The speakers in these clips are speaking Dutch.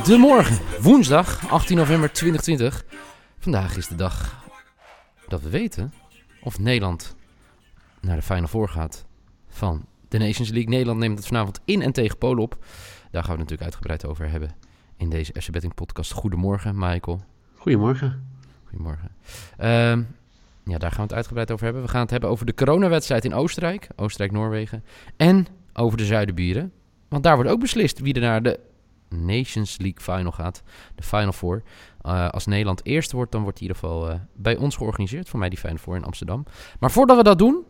Goedemorgen, woensdag 18 november 2020. Vandaag is de dag dat we weten of Nederland naar de Final Four gaat van de Nations League. Nederland neemt het vanavond in en tegen Polen op. Daar gaan we het natuurlijk uitgebreid over hebben in deze FC Betting podcast. Goedemorgen, Michael. Goedemorgen. Goedemorgen. Ehm, ja, daar gaan we het uitgebreid over hebben. We gaan het hebben over de coronawedstrijd in Oostenrijk, Oostenrijk-Noorwegen. En over de Zuiderburen. Want daar wordt ook beslist wie er naar de Nations League Final gaat. De Final Four. Uh, als Nederland eerste wordt, dan wordt die in ieder geval uh, bij ons georganiseerd. Voor mij die Final Four in Amsterdam. Maar voordat we dat doen,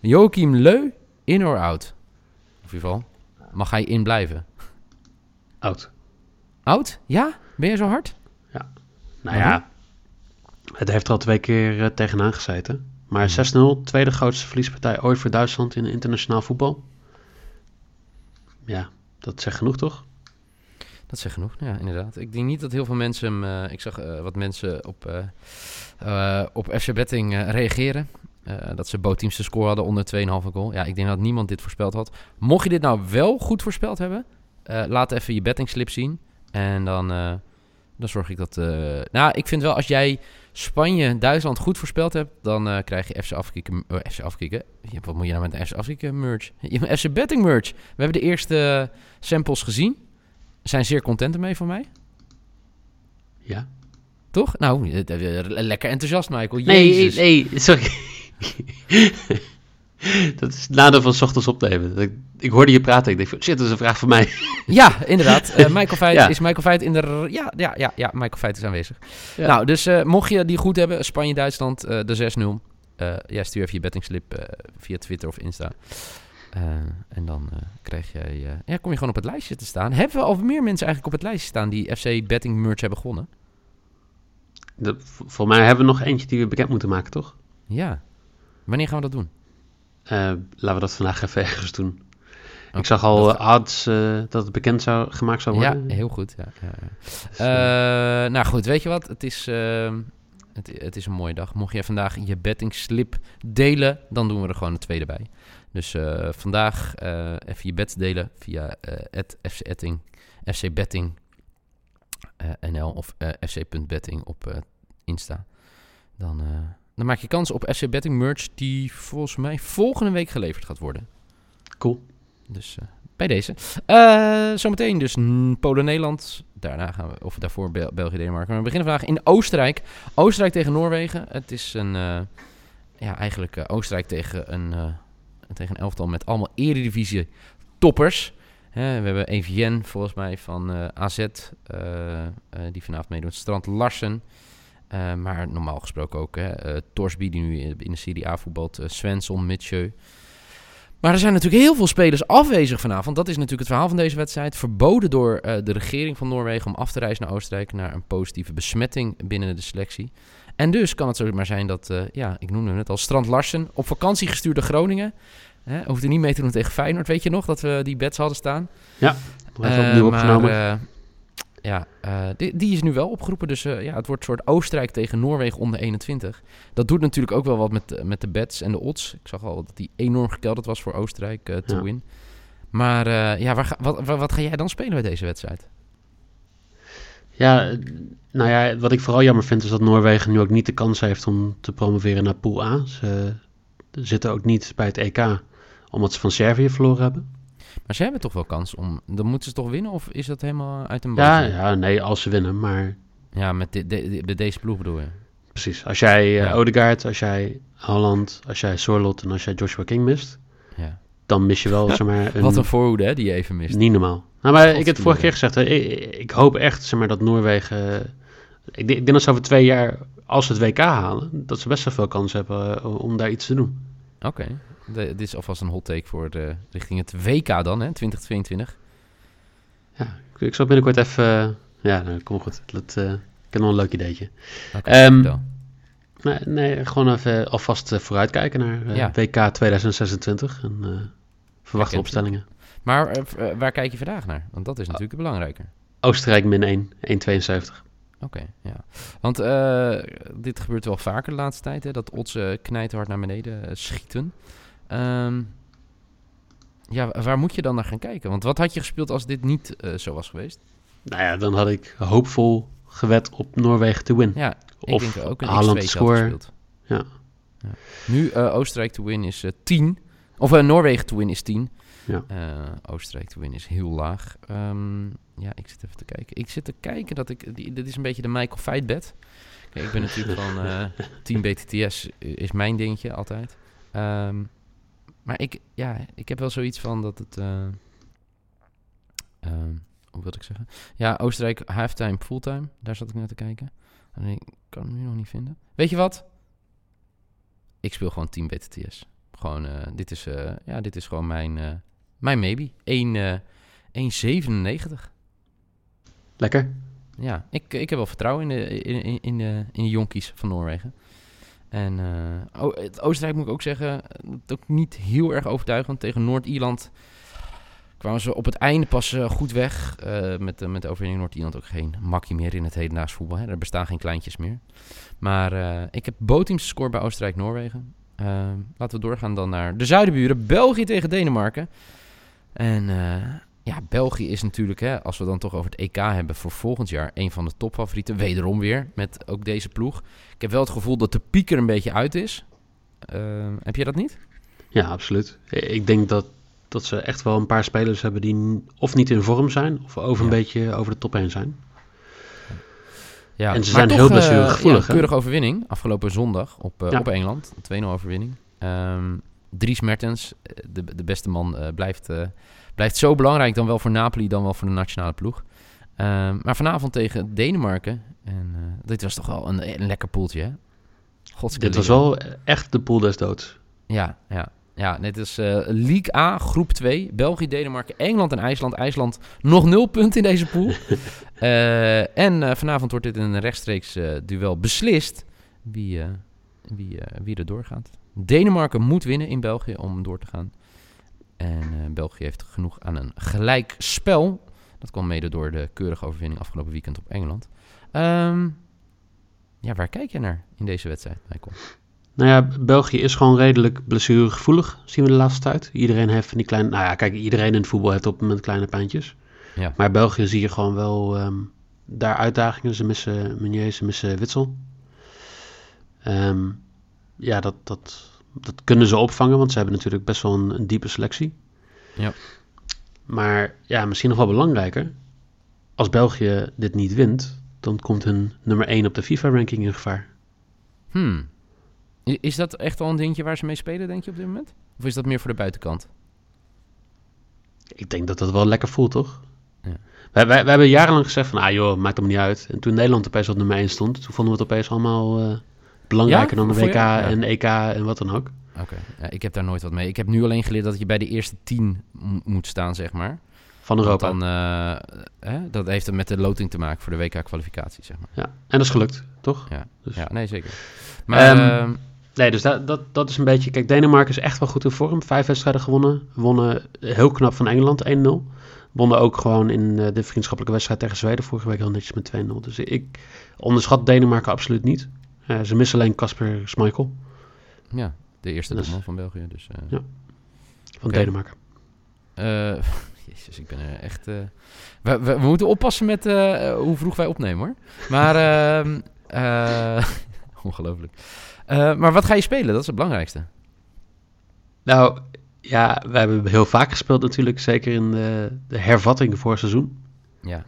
Joachim Leu, in or out? Of in ieder geval, mag hij in blijven? Out. Out? Ja? Ben je zo hard? Ja. Nou ja, het heeft er al twee keer uh, tegenaan gezeten. Maar 6-0, tweede grootste verliespartij ooit voor Duitsland in internationaal voetbal. Ja, dat zegt genoeg toch? Dat zegt genoeg, ja, inderdaad. Ik denk niet dat heel veel mensen hem... Uh, ik zag uh, wat mensen op, uh, op FC Betting reageren. dat ze bootteams te score hadden onder 2,5 goal. Ja, ik denk dat niemand dit voorspeld had. Mocht je dit nou wel goed voorspeld hebben... laat even je bettingslip zien. En dan, dan zorg ik dat... nou, ik vind wel als jij Spanje, Duitsland goed voorspeld hebt... dan krijg je FC Afkikken... FC Afkikken? Wat moet je nou met de FC Afkikken merch? FC Betting merch. We hebben de eerste samples gezien zijn zeer content ermee van mij. Ja. Toch? Nou, lekker enthousiast, Michael. Jezus. Nee, nee, sorry. dat is het nadeel van s ochtends opnemen. Ik, ik hoorde je praten. Ik dacht, shit, dat is een vraag van mij. ja, inderdaad. Uh, Michael Feit ja. is Michael Feit in de... Ja, ja, ja, ja Michael Feit is aanwezig. Ja. Nou, dus uh, mocht je die goed hebben, Spanje-Duitsland, uh, de 6-0. ja, stuur even je bettingslip via Twitter of Insta. Uh, en dan uh, krijg jij, uh, ja, kom je gewoon op het lijstje te staan. Hebben we al meer mensen eigenlijk op het lijstje staan die FC Betting Merch hebben gewonnen? De, voor mij hebben we nog eentje die we bekend moeten maken, toch? Ja. Wanneer gaan we dat doen? laten we dat vandaag even ergens doen. Okay, ik zag al dat... odds dat het bekend zou, gemaakt zou worden. Ja, heel goed. Ja, ja, ja. nou goed, weet je wat? Het is, ehm, het, het, is een mooie dag. Mocht je vandaag je betting slip delen, dan doen we er gewoon een tweede bij. Dus uh, vandaag uh, even je bets delen via uh, @fcetting, fcbetting nl of fc.betting op Insta. Dan, dan maak je kans op FC Betting merch die volgens mij volgende week geleverd gaat worden. Cool. Dus bij deze. zometeen dus Polen-Nederland. Daarna gaan we, of daarvoor Bel België-Denemarken. Maar we beginnen vandaag in Oostenrijk. Oostenrijk tegen Noorwegen. Het is een, ja, eigenlijk Oostenrijk tegen een tegen een elftal met allemaal eredivisie toppers. we hebben EVN volgens mij van uh, AZ, uh, uh, die vanavond meedoet. Strand Larsen. maar normaal gesproken ook Torsby, die nu in de Serie A voetbalt. Svensson, Mitchell. Maar er zijn natuurlijk heel veel spelers afwezig vanavond. Dat is natuurlijk het verhaal van deze wedstrijd. Verboden door de regering van Noorwegen om af te reizen naar Oostenrijk... naar een positieve besmetting binnen de selectie. En dus kan het zomaar zijn dat, uh, ja, ik noemde het al, Strand Larsen op vakantie gestuurd naar Groningen. Hè, hoeft er niet mee te doen tegen Feyenoord, weet je nog, dat we die bets hadden staan. Ja, dat uh, opnieuw opgenomen. Maar, uh, ja, die, die, is nu wel opgeroepen. Dus ja, het wordt een soort Oostenrijk tegen Noorwegen onder 21. Dat doet natuurlijk ook wel wat met, met de bets en de odds. Ik zag al dat die enorm gekelderd was voor Oostenrijk te ja. win. Maar ja, waar, wat, wat, wat ga jij dan spelen bij deze wedstrijd? Ja, nou ja, wat ik vooral jammer vind is dat Noorwegen nu ook niet de kans heeft om te promoveren naar Pool A. Ze zitten ook niet bij het EK, omdat ze van Servië verloren hebben. Maar ze hebben toch wel kans om. Dan moeten ze toch winnen? Of is dat helemaal uit een ja, ja, nee, als ze winnen, maar. Ja, met de, de, de, deze ploeg bedoel je? Precies. Als jij uh, ja. Odegaard, als jij Holland, als jij Sorlot en als jij Joshua King mist, ja. Dan mis je wel zeg maar, een... Wat een voorhoede hè, die je even mist. Niet normaal. Nou, maar ik heb het vorige keer gezegd, hè, ik, ik, hoop echt zeg maar, dat Noorwegen... Ik, denk dat ze over twee jaar, als ze het WK halen, dat ze best wel veel kans hebben uh, om daar iets te doen. Oké, okay. dit is alvast een hot take voor de, richting het WK dan, hè, 2022. Ja, ik, ik zal binnenkort even... Uh, ja, nou, kom goed. Dat, uh, ik heb nog een leuk ideetje. Okay, um, nee, nee, gewoon even alvast vooruitkijken naar ja. WK 2026 en verwachte opstellingen. Maar uh, waar kijk je vandaag naar? Want dat is natuurlijk oh. belangrijker. Oostenrijk min 1, 1,72. Oké, okay, ja. Want uh, dit gebeurt wel vaker de laatste tijd, hè, dat odds uh, knijterhard naar beneden schieten. Um, ja, waar moet je dan naar gaan kijken? Want wat had je gespeeld als dit niet zo was geweest? Nou ja, dan had ik hoopvol gewet op Noorwegen te win. Ja, ik of denk ook een Haaland score. Ja. ja. Nu uh, Oostenrijk te win is uh, 10. Of uh, Noorwegen te win is 10. Ja. Oostenrijk te win is heel laag. Um, ja, ik zit even te kijken. Ik zit te kijken dat ik... Die, dit is een beetje de Michael Fight bet. Kijk, ik ben natuurlijk van Team BTTS is mijn dingetje altijd. Um, maar ik, ja, ik heb wel zoiets van dat het... Uh, hoe wil ik zeggen? Ja, Oostenrijk halftime, fulltime. Daar zat ik naar te kijken. En ik kan hem nu nog niet vinden. Weet je wat? Ik speel gewoon Team BTTS. Gewoon, uh, dit, is, uh, ja, dit is gewoon mijn, uh, mijn maybe. 1,97. Lekker. Ja, ik, ik heb wel vertrouwen in de, in, in, in, de, in de jonkies van Noorwegen. En uh, het Oostenrijk moet ik ook zeggen, dat ook niet heel erg overtuigend. Tegen Noord-Ierland kwamen ze op het einde pas uh, goed weg. Uh, met, met de overwinning Noord-Ierland ook geen makkie meer in het hedendaags voetbal. Hè. Er bestaan geen kleintjes meer. Maar ik heb bootteams score bij Oostenrijk-Noorwegen. Laten we doorgaan dan naar de zuidenburen. België tegen Denemarken. En ja, België is natuurlijk, hè, als we dan toch over het EK hebben voor volgend jaar, een van de topfavorieten. Wederom weer, met ook deze ploeg. Ik heb wel het gevoel dat de piek er een beetje uit is. Uh, heb je dat niet? Ja, absoluut. Ik denk dat, dat ze echt wel een paar spelers hebben die of niet in vorm zijn, of over een beetje over de top heen zijn. Ja, en ze zijn toch, heel blessuregevoelig. Uh, ja, keurige overwinning afgelopen zondag op, uh, op Engeland. 2-0 overwinning. Um, Dries Mertens, de, de beste man, blijft Blijft zo belangrijk dan wel voor Napoli, dan wel voor de nationale ploeg. Ehm, maar vanavond tegen Denemarken. En uh, dit was toch wel een, een lekker poeltje, hè? dit was wel echt de pool des doods. Ja, ja. Ja, net is uh, League A, groep 2. België, Denemarken, Engeland en IJsland. IJsland nog nul punten in deze pool. uh, en vanavond wordt dit een rechtstreeks duel beslist wie, wie, wie er doorgaat. Denemarken moet winnen in België om door te gaan. En België heeft genoeg aan een gelijk spel. Dat kwam mede door de keurige overwinning afgelopen weekend op Engeland. Um, ja, waar kijk je naar in deze wedstrijd, Michael? Nou ja, België is gewoon redelijk blessuregevoelig, zien we de laatste tijd. Iedereen heeft van die kleine... Nou ja, kijk, iedereen in het voetbal heeft op met kleine pijntjes. Ja. Maar België zie je gewoon wel um, daar uitdagingen. Ze missen Meunier, ze missen Witsel. Um, ja, dat, dat, dat kunnen ze opvangen, want ze hebben natuurlijk best wel een, een diepe selectie. Ja. Maar ja, misschien nog wel belangrijker. Als België dit niet wint, dan komt hun nummer 1 op de FIFA-ranking in gevaar. Hmm. Is dat echt al een dingetje waar ze mee spelen, denk je, op dit moment? Of is dat meer voor de buitenkant? Ik denk dat dat wel lekker voelt, toch? Ja. Wij, wij, wij hebben jarenlang gezegd van, ah joh, maakt hem niet uit. En toen Nederland opeens op nummer 1 stond, toen vonden we het opeens allemaal... Uh, belangrijker dan de WK en EK en wat dan ook. Oké, ja, ik heb daar nooit wat mee. Ik heb nu alleen geleerd dat je bij de eerste tien moet staan, zeg maar. Van Europa. Dan, uh, hè, dat heeft met de loting te maken voor de WK-kwalificatie, zeg maar. Ja, en dat is gelukt, toch? Ja, dus. ja nee, zeker. Maar... Um, nee, dus dat, dat, dat is een beetje... Kijk, Denemarken is echt wel goed in vorm. Vijf wedstrijden gewonnen. Wonnen heel knap van Engeland, 1-0. Wonnen ook gewoon in eh, de vriendschappelijke wedstrijd tegen Zweden vorige week heel netjes met 2-0. Dus ik onderschat Denemarken absoluut niet. Uh, ze missen alleen Casper Schmeichel. Ja, de eerste dus, van België. Dus, uh, ja, van okay. Denemarken. Uh, jezus, ik ben er echt... We, we, we, moeten oppassen met hoe vroeg wij opnemen, hoor. Maar... Ongelooflijk. maar wat ga je spelen? Dat is het belangrijkste. Nou, ja, we hebben heel vaak gespeeld natuurlijk. Zeker in de, de hervatting voor seizoen. Ja.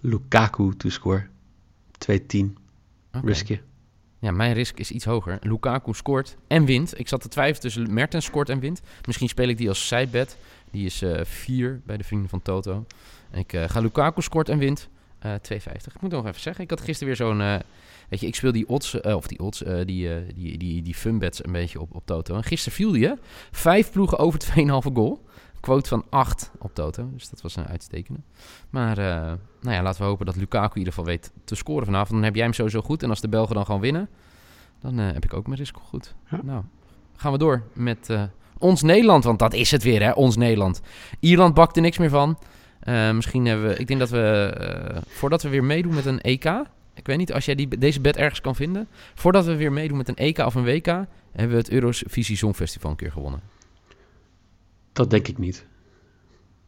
Lukaku to score. 2-10. Okay. Riskje. Ja, mijn risk is iets hoger. Lukaku scoort en wint. Ik zat te twijfelen tussen Mertens scoort en wint. Misschien speel ik die als sidebet. Die is 4 uh, bij de vrienden van Toto. En ik uh, ga Lukaku scoort en wint. Uh, 2,50. Ik moet nog even zeggen. Ik had gisteren weer zo'n... Uh, weet je, ik speel die odds... of die odds... die, die, die, die funbets een beetje op, op Toto. En gisteren viel die, hè? Vijf ploegen over 2,5 goal quote van 8 op Toto. Dus dat was een uitstekende. Maar nou ja, laten we hopen dat Lukaku in ieder geval weet te scoren vanavond. Dan heb jij hem sowieso goed. En als de Belgen dan gewoon winnen, dan heb ik ook mijn risico goed. Ja. Nou, gaan we door met ons Nederland. Want dat is het weer, hè? Ons Nederland. Ierland bakte niks meer van. Misschien hebben we... Ik denk dat we... voordat we weer meedoen met een EK... Ik weet niet, als jij die, deze bed ergens kan vinden. Voordat we weer meedoen met een EK of een WK... hebben we het Eurovisie Songfestival een keer gewonnen. Dat denk ik niet.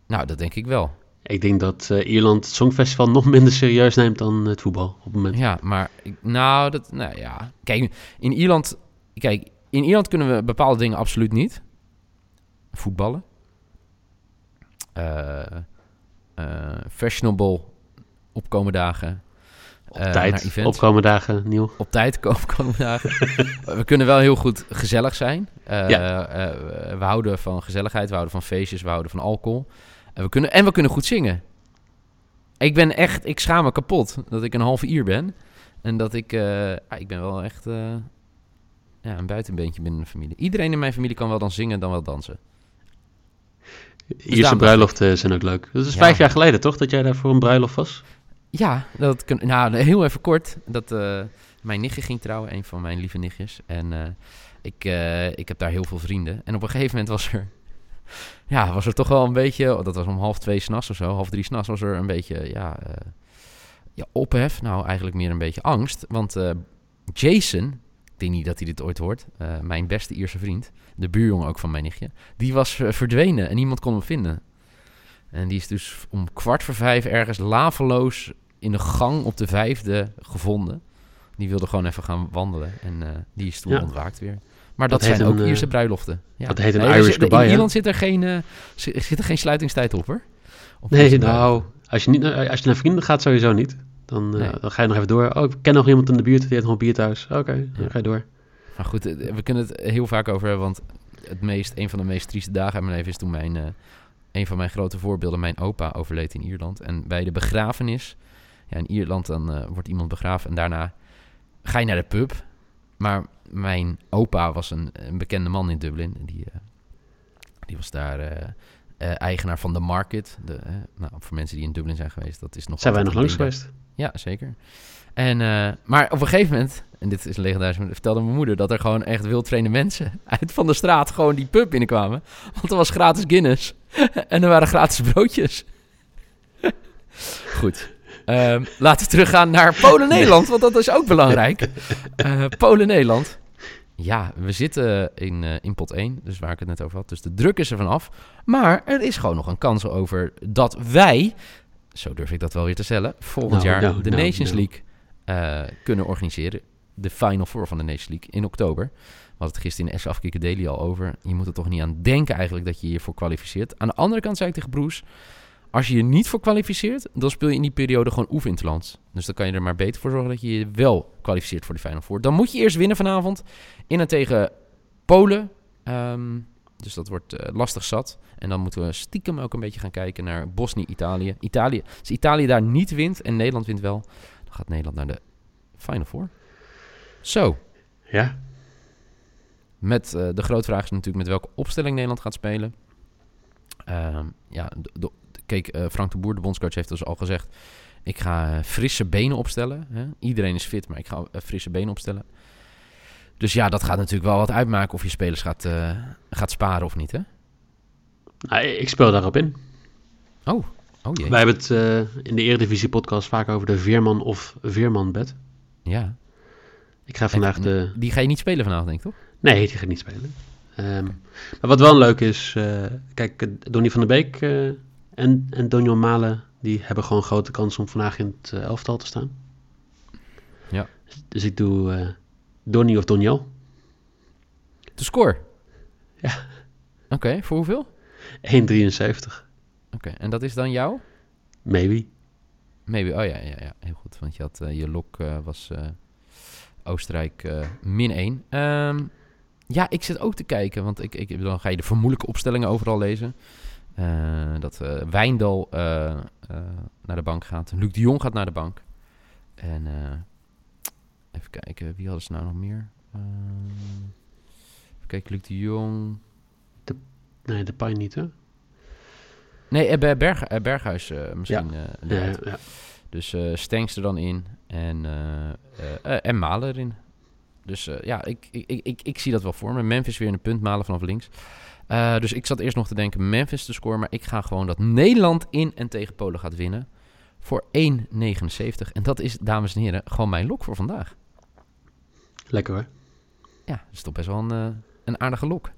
Nou, dat denk ik wel. Ik denk dat Ierland het Songfestival nog minder serieus neemt dan het voetbal op het moment. Ja, maar nou, dat, nou ja. Kijk, in Ierland, kijk, in Ierland kunnen we bepaalde dingen absoluut niet. Voetballen. Fashionable opkomen dagen. Op uh, tijd, opkomen dagen, nieuw. Op tijd opkomen dagen. we kunnen wel heel goed gezellig zijn. Ja. uh, we houden van gezelligheid, we houden van feestjes, we houden van alcohol. En we kunnen, en we kunnen goed zingen. Ik ben echt, ik schaam me kapot dat ik een halve uur ben. En dat ik, ah, ik ben wel echt ja, een buitenbeentje binnen de familie. Iedereen in mijn familie kan wel dan zingen, dan wel dansen. Dus Ierse bruiloften zijn ook leuk. Dat is vijf jaar geleden, toch? Dat jij daar voor een bruiloft was? Ja, dat kun, nou, heel even kort. Dat, uh, mijn nichtje ging trouwen, een van mijn lieve nichtjes. En uh, ik, uh, ik heb daar heel veel vrienden. En op een gegeven moment was er... Ja, was er toch wel een beetje... Oh, dat was om half twee s'nachts of zo, half drie s'nachts... was er een beetje, ja, ja, ophef. Nou, eigenlijk meer een beetje angst. Want Jason, denk niet dat hij dit ooit hoort... mijn beste Ierse vriend, de buurjongen ook van mijn nichtje... die was verdwenen en niemand kon hem vinden. En die is dus om kwart voor vijf ergens laveloos in de gang op de vijfde gevonden. Die wilde gewoon even gaan wandelen. En uh, die is toen ja. ontwaakt weer. Maar dat, dat zijn ook een, Ierse bruiloften. Ja. Dat heet een nee, Irish goodbye. In Ierland zit er, geen, uh, zit er geen sluitingstijd op, hoor. Op nee, nou, als je, niet, als je naar vrienden gaat, sowieso niet. Dan, nee. dan ga je nog even door. Oh, ik ken nog iemand in de buurt, die heeft nog een bier thuis. Oké, okay, dan ga je door. Maar goed, we kunnen het heel vaak over hebben, want het meest, een van de meest trieste dagen in mijn leven is toen mijn, een van mijn grote voorbeelden, mijn opa, overleed in Ierland. En bij de begrafenis ja, in Ierland dan uh, wordt iemand begraven en daarna ga je naar de pub. Maar mijn opa was een, een bekende man in Dublin. Die, uh, die was daar eigenaar van de Market. De, nou, voor mensen die in Dublin zijn geweest, dat is nog. Zijn wij nog langs geweest? Ja, zeker. En, maar op een gegeven moment, en dit is legendarisch, vertelde mijn moeder dat er gewoon echt wildvreemde mensen uit van de straat gewoon die pub binnenkwamen. Want er was gratis Guinness en er waren gratis broodjes. Goed. Um, laten we teruggaan naar Polen-Nederland, want dat is ook belangrijk. Uh, Polen-Nederland. Ja, we zitten in, uh, in pot 1, dus waar ik het net over had. Dus de druk is er vanaf. Maar er is gewoon nog een kans over dat wij, zo durf ik dat wel weer te stellen, volgend no, jaar no, de no, Nations League uh, kunnen organiseren. De Final Four van de Nations League in oktober. We het gisteren in S Afkikken Daily al over. Je moet er toch niet aan denken eigenlijk dat je hiervoor kwalificeert. Aan de andere kant zei ik tegen Broes... Als je je niet voor kwalificeert, dan speel je in die periode gewoon oefeninterlands. Dus dan kan je er maar beter voor zorgen dat je je wel kwalificeert voor de Final Four. Dan moet je eerst winnen vanavond in en tegen Polen. Um, dus dat wordt uh, lastig zat. En dan moeten we stiekem ook een beetje gaan kijken naar Bosnië-Italië. Italië, als Italië daar niet wint en Nederland wint wel, dan gaat Nederland naar de Final Four. Zo. Ja. Met uh, de grote vraag is natuurlijk met welke opstelling Nederland gaat spelen. Um, ja, de, de, Kijk, uh, Frank de Boer, de bondscoach, heeft dus al gezegd... ik ga frisse benen opstellen. Hè? Iedereen is fit, maar ik ga frisse benen opstellen. Dus ja, dat gaat natuurlijk wel wat uitmaken... of je spelers gaat, gaat sparen of niet, hè? Nou, ik speel daarop in. Oh, oh jee. Wij hebben het in de Eredivisie podcast vaak over de Veerman of Veerman-bed. Ja. Ik ga vandaag de... Die ga je niet spelen vanavond, denk ik, toch? Nee, die ga ik niet spelen. Um, maar wat wel leuk is, uh, kijk, Donny van der Beek en, en Donjon Malen, die hebben gewoon grote kans om vandaag in het elftal te staan. Ja. Dus ik doe Donny of Donjel. De score? Ja. Oké, okay, voor hoeveel? 1,73. Oké, okay, en dat is dan jou? Maybe. Maybe, oh ja, ja, ja. heel goed. Want je, had, uh, je lok was Oostenrijk min 1. Um, ehm, ja, ik zit ook te kijken, want ik, ik, dan ga je de vermoedelijke opstellingen overal lezen. Dat Wijndal naar de bank gaat. Luc de Jong gaat naar de bank. En even kijken, wie hadden ze nou nog meer? even kijken, Luc de Jong. De, nee, de Pijn niet, hè? Nee, Berg, Berghuis misschien. Ja. ja, ja. Dus Stenks er dan in en, en Malen erin. Dus ja, ik, ik, ik, ik, zie dat wel voor me. Memphis weer in de punt, Malen vanaf links. Uh, dus ik zat eerst nog te denken Memphis te scoren. Maar ik ga gewoon dat Nederland in en tegen Polen gaat winnen. Voor 1,79. En dat is, dames en heren, gewoon mijn lok voor vandaag. Lekker hoor. Ja, dat is toch best wel een, uh, een aardige lok.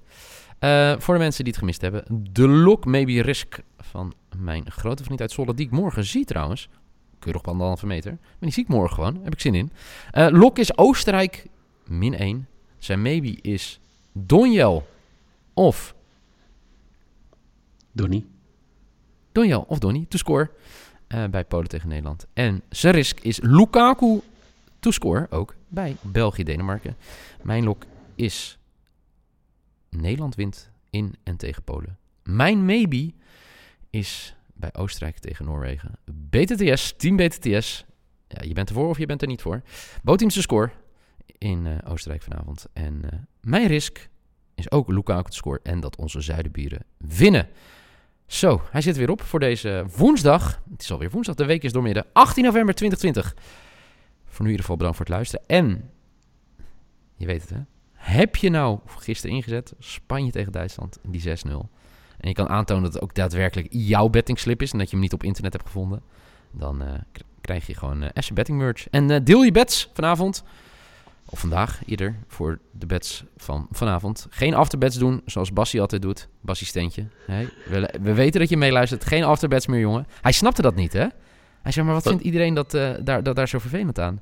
voor de mensen die het gemist hebben. De Lock Maybe Risk van mijn grote vriend uit Zwolle. Die ik morgen zie trouwens. Keurig op anderhalve meter. Maar die zie ik morgen gewoon. Heb ik zin in. Lok is Oostenrijk min 1. Zijn maybe is Donjel of... Donny. Donjel of Donny to score uh, bij Polen tegen Nederland. En zijn risk is Lukaku to score ook bij België-Denemarken. Mijn lok is Nederland wint in en tegen Polen. Mijn maybe is bij Oostenrijk tegen Noorwegen. BTTS, team BTTS. Ja, je bent ervoor of je bent er niet voor. Bootteams te score in uh, Oostenrijk vanavond. En uh, mijn risk is ook Lukaku te score en dat onze zuidenburen winnen. Zo, hij zit weer op voor deze woensdag. Het is alweer woensdag, de week is doormidden. 18 november 2020. Voor nu in ieder geval bedankt voor het luisteren. En, je weet het hè, heb je nou gisteren ingezet Spanje tegen Duitsland in die 6-0. En je kan aantonen dat het ook daadwerkelijk jouw bettingslip is en dat je hem niet op internet hebt gevonden. Dan uh, krijg je gewoon uh, Betting merch. En uh, deel je bets vanavond of vandaag ieder, voor de bets van vanavond. Geen afterbets doen, zoals Bassie altijd doet. Bassie Steentje. We, we, weten dat je meeluistert. Geen afterbets meer, jongen. Hij snapte dat niet, hè? Hij zei, maar wat, vindt iedereen dat, uh, daar, dat, daar zo vervelend aan?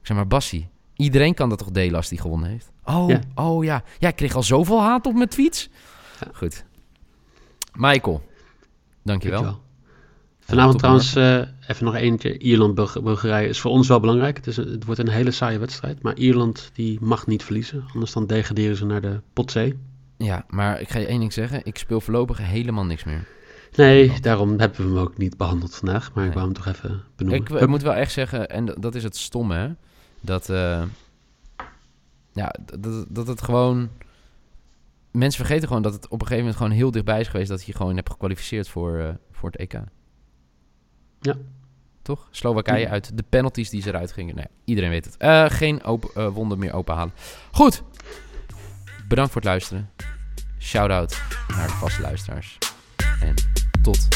Ik zeg maar, Bassie, iedereen kan dat toch delen als hij gewonnen heeft? Oh, ja. oh ja. Ja, ik kreeg al zoveel haat op mijn tweets. Goed. Michael, dankjewel. dankjewel. Vanavond trouwens, uh, even nog eentje. Ierland-Bulgarije is voor ons wel belangrijk. Het, is het wordt een hele saaie wedstrijd. Maar Ierland die mag niet verliezen. Anders dan degraderen ze naar de pot C. Ja, maar ik ga je één ding zeggen. Ik speel voorlopig helemaal niks meer. Nee, daarom hebben we hem ook niet behandeld vandaag. Maar ik wou hem toch even benoemen. Ik, moet wel echt zeggen, en dat is het stomme, hè. Dat, uh, ja, dat, dat het gewoon... Mensen vergeten gewoon dat het op een gegeven moment gewoon heel dichtbij is geweest... dat je gewoon hebt gekwalificeerd voor, uh, voor het EK. Ja. Toch? Slowakije uit de penalties die ze eruit gingen. Nee, iedereen weet het. Uh, geen open, uh, wonder meer openhalen. Goed. Bedankt voor het luisteren. Shout-out naar de vaste luisteraars. En tot.